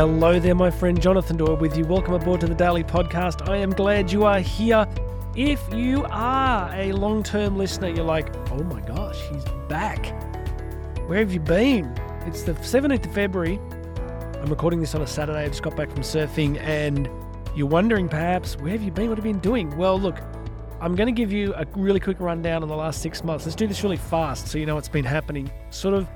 hello there, my friend Jonathan Doyle with you. Welcome aboard to the Daily Podcast. I am glad you are here. If you are a long term listener, you're like, oh my gosh, he's back. Where have you been? It's the 17th of February. I'm recording this on a Saturday. I just got back from surfing, and you're wondering perhaps, where have you been? What have you been doing? Well, look, I'm going to give you a really quick rundown on the last six months. Let's do this really fast so you know what's been happening. Sort of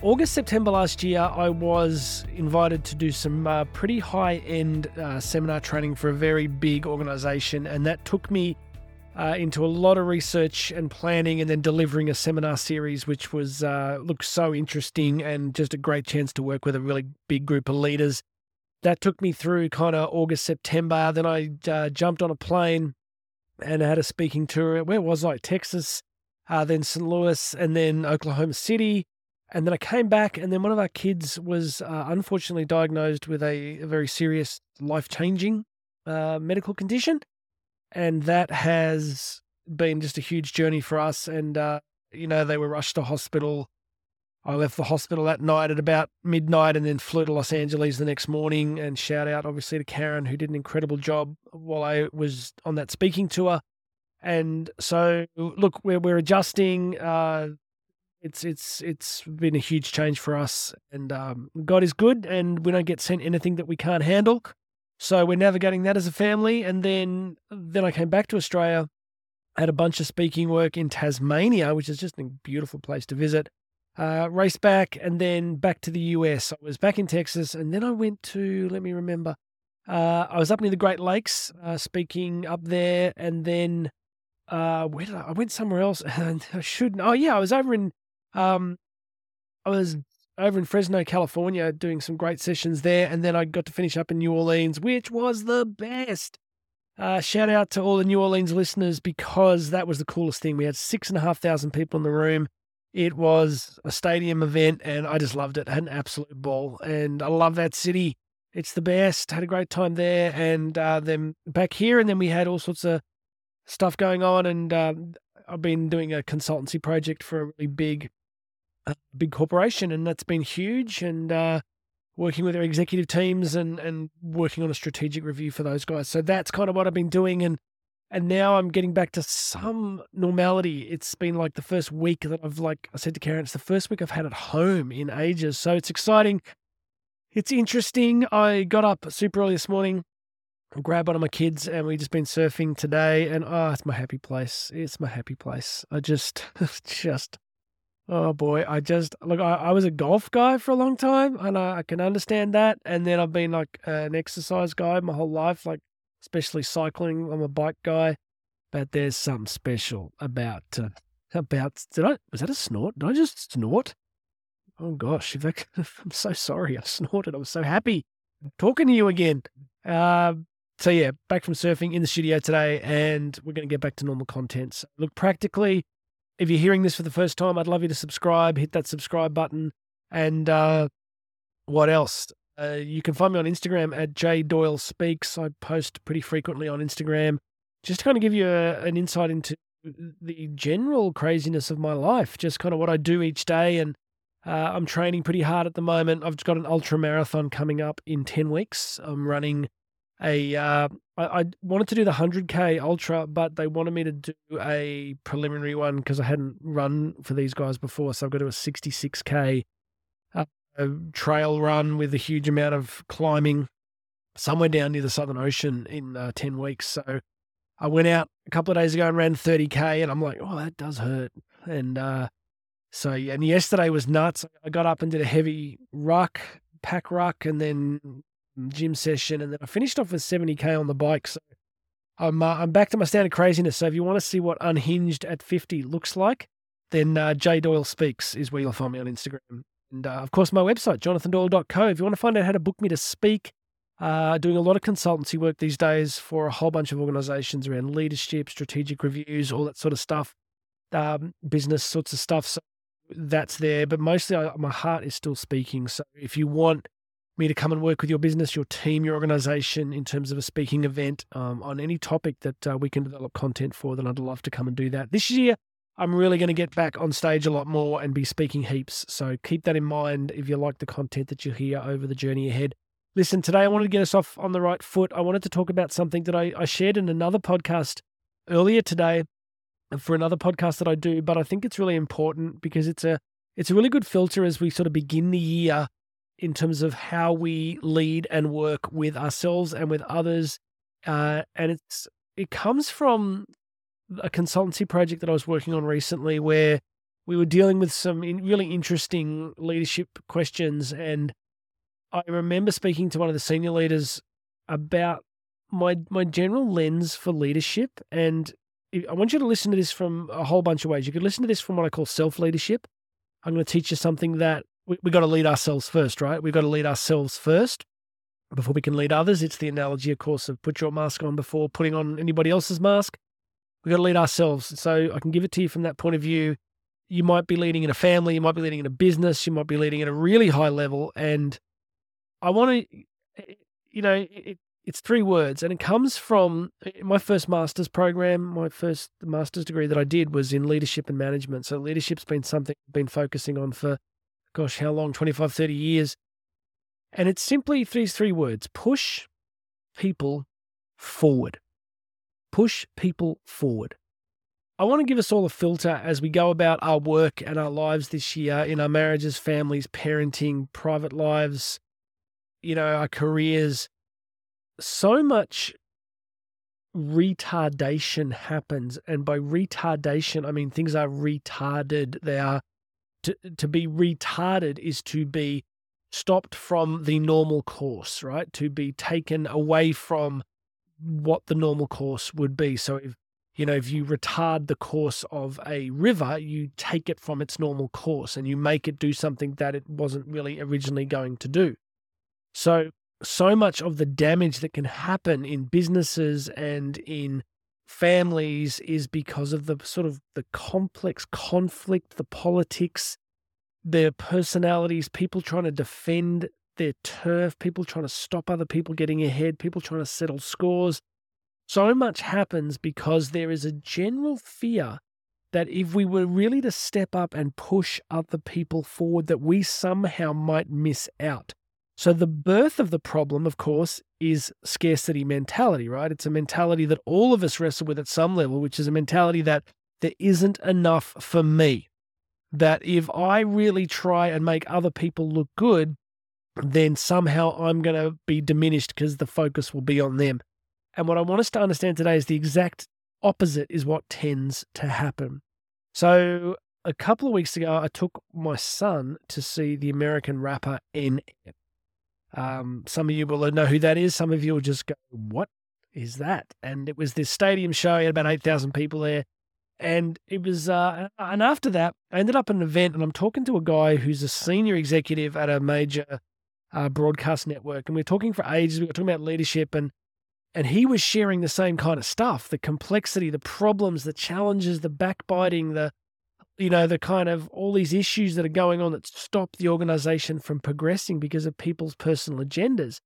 August, September last year, I was invited to do some uh, pretty high end uh, seminar training for a very big organization, and that took me uh, into a lot of research and planning and then delivering a seminar series, which was uh, looked so interesting and just a great chance to work with a really big group of leaders. That took me through kind of August, September. Then I uh, jumped on a plane and I had a speaking tour. Where was I? Texas, uh, then St. Louis, and then Oklahoma City and then I came back, and then one of our kids was uh, unfortunately diagnosed with a, a very serious, life changing uh, medical condition. And that has been just a huge journey for us. And, uh, you know, they were rushed to hospital. I left the hospital that night at about midnight and then flew to Los Angeles the next morning. And shout out, obviously, to Karen, who did an incredible job while I was on that speaking tour. And so, look, we're, we're adjusting. Uh, it's it's it's been a huge change for us, and um, God is good, and we don't get sent anything that we can't handle. So we're navigating that as a family, and then then I came back to Australia, had a bunch of speaking work in Tasmania, which is just a beautiful place to visit. Uh, race back, and then back to the US. I was back in Texas, and then I went to let me remember. Uh, I was up near the Great Lakes, uh, speaking up there, and then uh, where did I? I went somewhere else, and I shouldn't. Oh yeah, I was over in um, I was over in Fresno, California, doing some great sessions there, and then I got to finish up in New Orleans, which was the best. Uh, shout out to all the New Orleans listeners because that was the coolest thing. We had six and a half thousand people in the room. It was a stadium event, and I just loved it. I had an absolute ball, and I love that city. It's the best. Had a great time there, and uh, then back here, and then we had all sorts of stuff going on, and uh, I've been doing a consultancy project for a really big a big corporation, and that's been huge. And uh, working with their executive teams and and working on a strategic review for those guys. So that's kind of what I've been doing, and and now I'm getting back to some normality. It's been like the first week that I've like I said to Karen, it's the first week I've had at home in ages. So it's exciting. It's interesting. I got up super early this morning, grabbed one of my kids, and we just been surfing today. And oh, it's my happy place. It's my happy place. I just, just Oh boy, I just look. I, I was a golf guy for a long time, and I, I can understand that. And then I've been like an exercise guy my whole life, like especially cycling. I'm a bike guy, but there's something special about uh, about. Did I? Was that a snort? Did I just snort? Oh gosh, that, I'm so sorry. I snorted. I was so happy talking to you again. Uh, so yeah, back from surfing in the studio today, and we're going to get back to normal contents. Look, practically if you're hearing this for the first time, I'd love you to subscribe, hit that subscribe button. And uh, what else? Uh, you can find me on Instagram at J Doyle Speaks. I post pretty frequently on Instagram just to kind of give you a, an insight into the general craziness of my life, just kind of what I do each day. And uh, I'm training pretty hard at the moment. I've got an ultra marathon coming up in 10 weeks. I'm running a uh, I, I, wanted to do the 100k ultra, but they wanted me to do a preliminary one because I hadn't run for these guys before. So I've got to do a 66k uh, trail run with a huge amount of climbing somewhere down near the Southern Ocean in uh, 10 weeks. So I went out a couple of days ago and ran 30k, and I'm like, oh, that does hurt. And uh, so, and yesterday was nuts. I got up and did a heavy ruck, pack ruck, and then gym session, and then I finished off with 70k on the bike. So I'm uh, I'm back to my standard craziness. So if you want to see what unhinged at 50 looks like, then uh, J Doyle Speaks is where you'll find me on Instagram. And uh, of course, my website, jonathandoyle.co. If you want to find out how to book me to speak, uh, doing a lot of consultancy work these days for a whole bunch of organizations around leadership, strategic reviews, all that sort of stuff, um, business sorts of stuff. So that's there. But mostly, I, my heart is still speaking. So if you want me to come and work with your business, your team, your organization in terms of a speaking event um, on any topic that uh, we can develop content for, then I'd love to come and do that. This year, I'm really going to get back on stage a lot more and be speaking heaps. So keep that in mind if you like the content that you hear over the journey ahead. Listen, today I wanted to get us off on the right foot. I wanted to talk about something that I, I shared in another podcast earlier today for another podcast that I do, but I think it's really important because it's a it's a really good filter as we sort of begin the year in terms of how we lead and work with ourselves and with others. Uh, and it's it comes from a consultancy project that I was working on recently where we were dealing with some really interesting leadership questions. And I remember speaking to one of the senior leaders about my my general lens for leadership. And I want you to listen to this from a whole bunch of ways. You could listen to this from what I call self leadership. I'm going to teach you something that we, we got to lead ourselves first, right? We've got to lead ourselves first before we can lead others. It's the analogy, of course, of put your mask on before putting on anybody else's mask. We've got to lead ourselves. So I can give it to you from that point of view. You might be leading in a family, you might be leading in a business, you might be leading at a really high level. And I want to, eh, you know, it, it's three words and it comes from eh, my first master's program. My first master's degree that I did was in leadership and management. So leadership's been something I've been focusing on for, gosh, how long? 25, 30 years. And it's simply these three words push people forward. Push people forward. I want to give us all a filter as we go about our work and our lives this year in our marriages, families, parenting, private lives, you know, our careers. So much retardation happens. And by retardation, I mean things are retarded. They are to, be retarded is to be stopped from the normal course, right? To be taken away from what the normal course would be. So if you know, if you retard the course of a river, you take it from its normal course and you make it do something that it wasn't really originally going to do. So, so much of the damage that can happen in businesses and in families is because of the sort of the complex conflict, the politics, their personalities, people trying to defend their turf, people trying to stop other people getting ahead, people trying to settle scores. So much happens because there is a general fear that if we were really to step up and push other people forward, that we somehow might miss out. So the birth of the problem, of course, is scarcity mentality, right? It's a mentality that all of us wrestle with at some level, which is a mentality that there isn't enough for me that if I really try and make other people look good, then somehow I'm going to be diminished because the focus will be on them. And what I want us to understand today is the exact opposite is what tends to happen. So, a couple of weeks ago, I took my son to see the American rapper N. Um, some of you will know who that is. Some of you will just go, What is that? And it was this stadium show. He had about 8,000 people there. And it was, uh, and after that, I ended up at an event and I'm talking to a guy who's a senior executive at a major uh, broadcast network. And we are talking for ages. We were talking about leadership and, and he was sharing the same kind of stuff the complexity, the problems, the challenges, the backbiting, the, you know, the kind of all these issues that are going on that stop the organization from progressing because of people's personal agendas.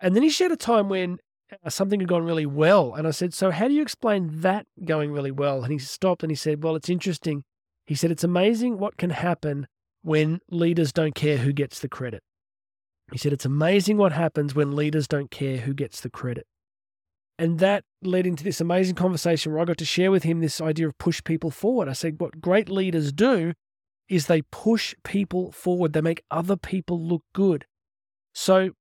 And then he shared a time when uh, something had gone really well. And I said, So, how do you explain that going really well? And he stopped and he said, Well, it's interesting. He said, It's amazing what can happen when leaders don't care who gets the credit. He said, It's amazing what happens when leaders don't care who gets the credit. And that led into this amazing conversation where I got to share with him this idea of push people forward. I said, What great leaders do is they push people forward, they make other people look good. So,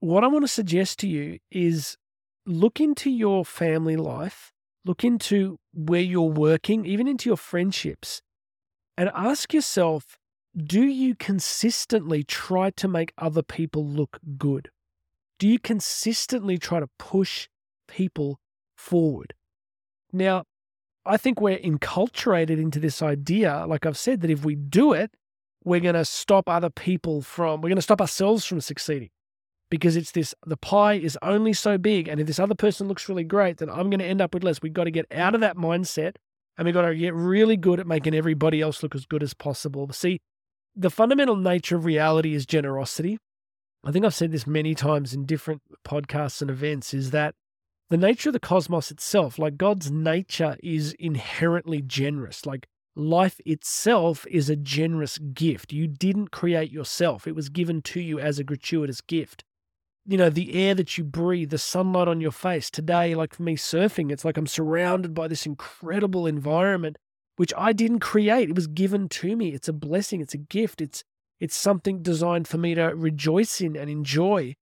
what I want to suggest to you is look into your family life, look into where you're working, even into your friendships, and ask yourself do you consistently try to make other people look good? Do you consistently try to push people forward? Now, I think we're enculturated into this idea, like I've said, that if we do it, we're going to stop other people from, we're going to stop ourselves from succeeding because it's this the pie is only so big. And if this other person looks really great, then I'm going to end up with less. We've got to get out of that mindset and we've got to get really good at making everybody else look as good as possible. See, the fundamental nature of reality is generosity. I think I've said this many times in different podcasts and events is that the nature of the cosmos itself, like God's nature, is inherently generous. Like life itself is a generous gift. You didn't create yourself, it was given to you as a gratuitous gift. you know, the air that you breathe, the sunlight on your face. Today, like for me surfing, it's like I'm surrounded by this incredible environment which I didn't create. It was given to me. It's a blessing, it's a gift. It's it's something designed for me to rejoice in and enjoy.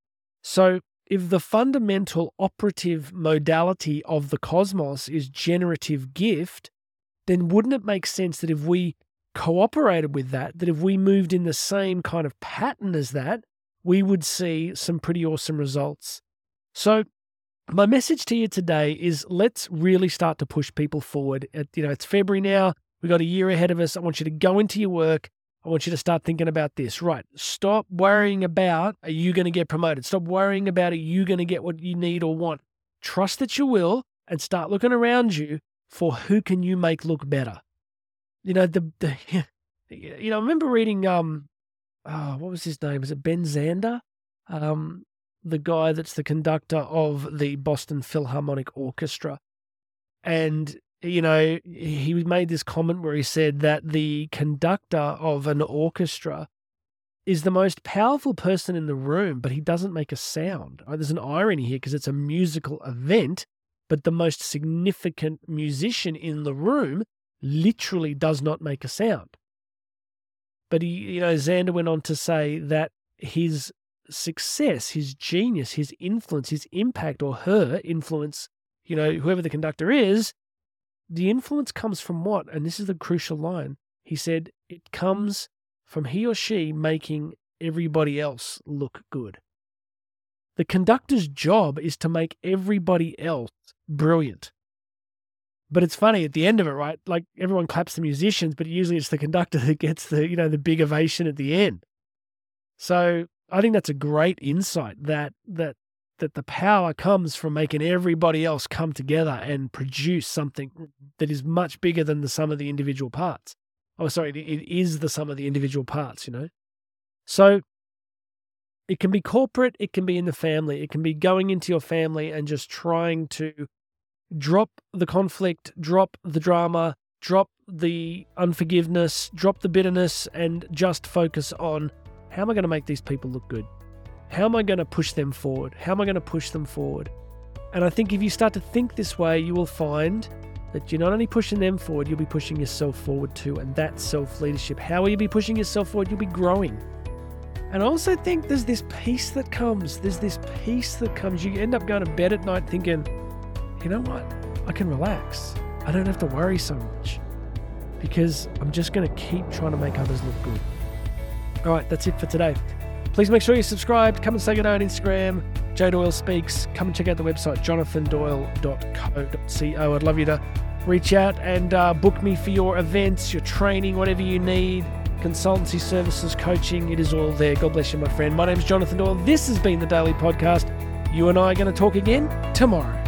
So, if the fundamental operative modality of the cosmos is generative gift, then wouldn't it make sense that if we cooperated with that, that if we moved in the same kind of pattern as that, we would see some pretty awesome results. So, my message to you today is let's really start to push people forward. You know, it's February now. We've got a year ahead of us. I want you to go into your work. I want you to start thinking about this. Right. Stop worrying about are you going to get promoted? Stop worrying about are you going to get what you need or want? Trust that you will and start looking around you for who can you make look better. You know, the, the you know, I remember reading um oh, what was his name? Is it Ben Zander? Um, the guy that's the conductor of the Boston Philharmonic Orchestra. And, you know, he made this comment where he said that the conductor of an orchestra is the most powerful person in the room, but he doesn't make a sound. Oh, there's an irony here because it's a musical event, but the most significant musician in the room literally does not make a sound. But he, you know, Zander went on to say that his success, his genius, his influence, his impact, or her influence, you know, whoever the conductor is, the influence comes from what? And this is the crucial line. He said, it comes from he or she making everybody else look good. The conductor's job is to make everybody else brilliant. But it's funny at the end of it, right? Like everyone claps the musicians, but usually it's the conductor that gets the, you know, the big ovation at the end. So I think that's a great insight that that that the power comes from making everybody else come together and produce something that is much bigger than the sum of the individual parts. Oh, sorry, it is the sum of the individual parts, you know? So it can be corporate, it can be in the family, it can be going into your family and just trying to drop the conflict, drop the drama, drop the unforgiveness, drop the bitterness, and just focus on how am I going to make these people look good? How am I going to push them forward? How am I going to push them forward? And I think if you start to think this way, you will find that you're not only pushing them forward, you'll be pushing yourself forward too. And that's self leadership. How will you be pushing yourself forward? You'll be growing. And I also think there's this peace that comes. There's this peace that comes. You end up going to bed at night thinking, you know what? I can relax. I don't have to worry so much because I'm just going to keep trying to make others look good. All right, that's it for today. Please make sure you subscribe. Come and say good on Instagram. Joe Doyle Speaks. Come and check out the website, jonathandoyle.co.co. I'd love you to reach out and uh, book me for your events, your training, whatever you need, consultancy services, coaching. It is all there. God bless you, my friend. My name is Jonathan Doyle. This has been the Daily Podcast. You and I are going to talk again tomorrow.